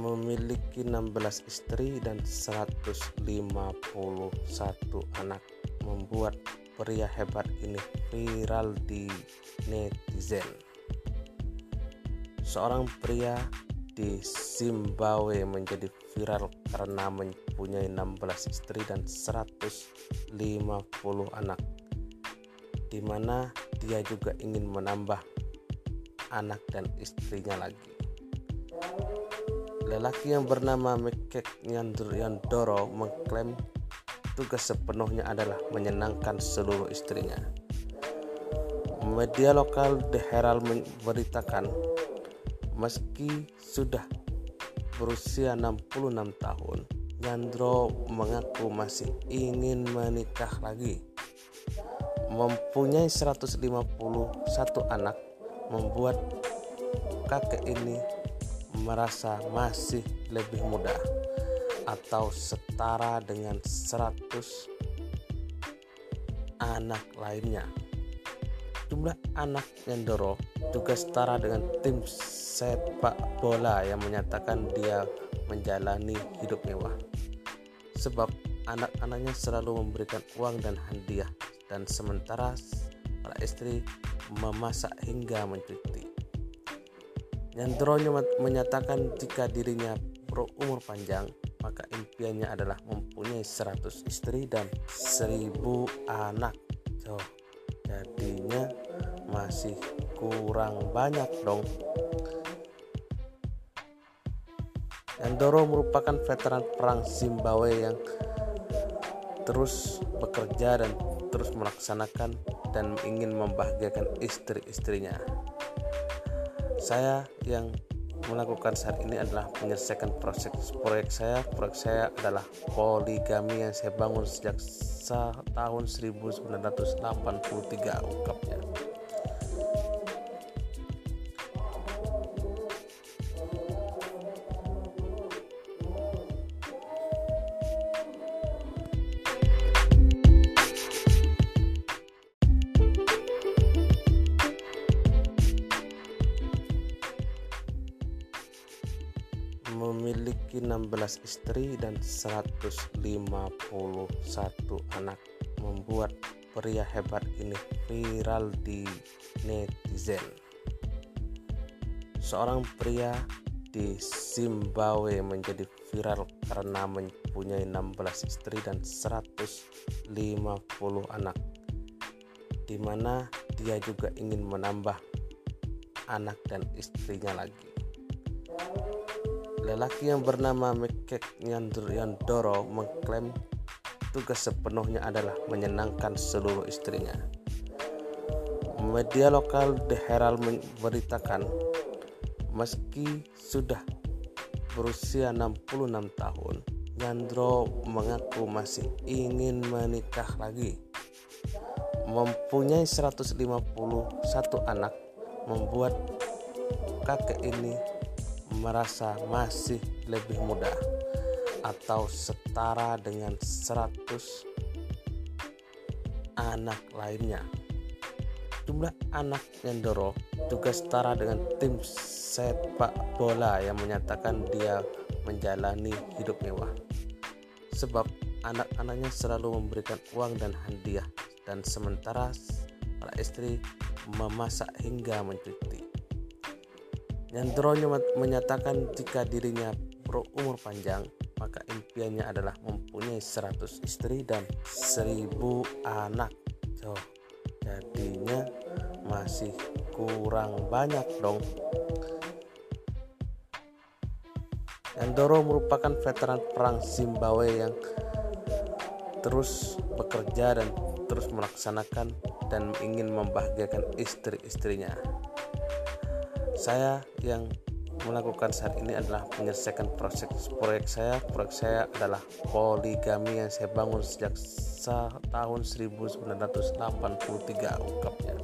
memiliki 16 istri dan 151 anak membuat pria hebat ini viral di netizen. Seorang pria di Zimbabwe menjadi viral karena mempunyai 16 istri dan 150 anak di mana dia juga ingin menambah anak dan istrinya lagi. Lelaki yang bernama Mekek Yandoro mengklaim tugas sepenuhnya adalah menyenangkan seluruh istrinya. Media lokal The Herald memberitakan meski sudah berusia 66 tahun, Yandro mengaku masih ingin menikah lagi. Mempunyai 151 anak membuat kakek ini merasa masih lebih muda atau setara dengan 100 anak lainnya. Jumlah anak Yandoro juga setara dengan tim sepak bola yang menyatakan dia menjalani hidup mewah. Sebab anak-anaknya selalu memberikan uang dan hadiah dan sementara para istri memasak hingga mencuci. Yandronya menyatakan jika dirinya berumur panjang, maka impiannya adalah mempunyai 100 istri dan 1000 anak. So, jadinya masih kurang banyak dong. Yandoro merupakan veteran perang Zimbabwe yang terus bekerja dan terus melaksanakan dan ingin membahagiakan istri-istrinya. Saya yang melakukan saat ini adalah menyelesaikan proyek proyek saya. Proyek saya adalah poligami yang saya bangun sejak tahun 1983 ungkapnya. Memiliki 16 istri dan 151 anak membuat pria hebat ini viral di netizen. Seorang pria di Zimbabwe menjadi viral karena mempunyai 16 istri dan 150 anak di mana dia juga ingin menambah anak dan istrinya lagi. Lelaki yang bernama Mekek Yandoro mengklaim tugas sepenuhnya adalah menyenangkan seluruh istrinya. Media lokal The Herald memberitakan meski sudah berusia 66 tahun, Yandro mengaku masih ingin menikah lagi. Mempunyai 151 anak membuat kakek ini merasa masih lebih muda atau setara dengan 100 anak lainnya. Jumlah anak Yandoro juga setara dengan tim sepak bola yang menyatakan dia menjalani hidup mewah. Sebab anak-anaknya selalu memberikan uang dan hadiah dan sementara para istri memasak hingga mencuci. Yandronya menyatakan jika dirinya berumur panjang, maka impiannya adalah mempunyai 100 istri dan 1000 anak. So, jadinya masih kurang banyak dong. Yandoro merupakan veteran perang Zimbabwe yang terus bekerja dan terus melaksanakan dan ingin membahagiakan istri-istrinya. Saya yang melakukan saat ini adalah menyelesaikan proyek proyek saya. Proyek saya adalah poligami yang saya bangun sejak tahun 1983 ungkapnya.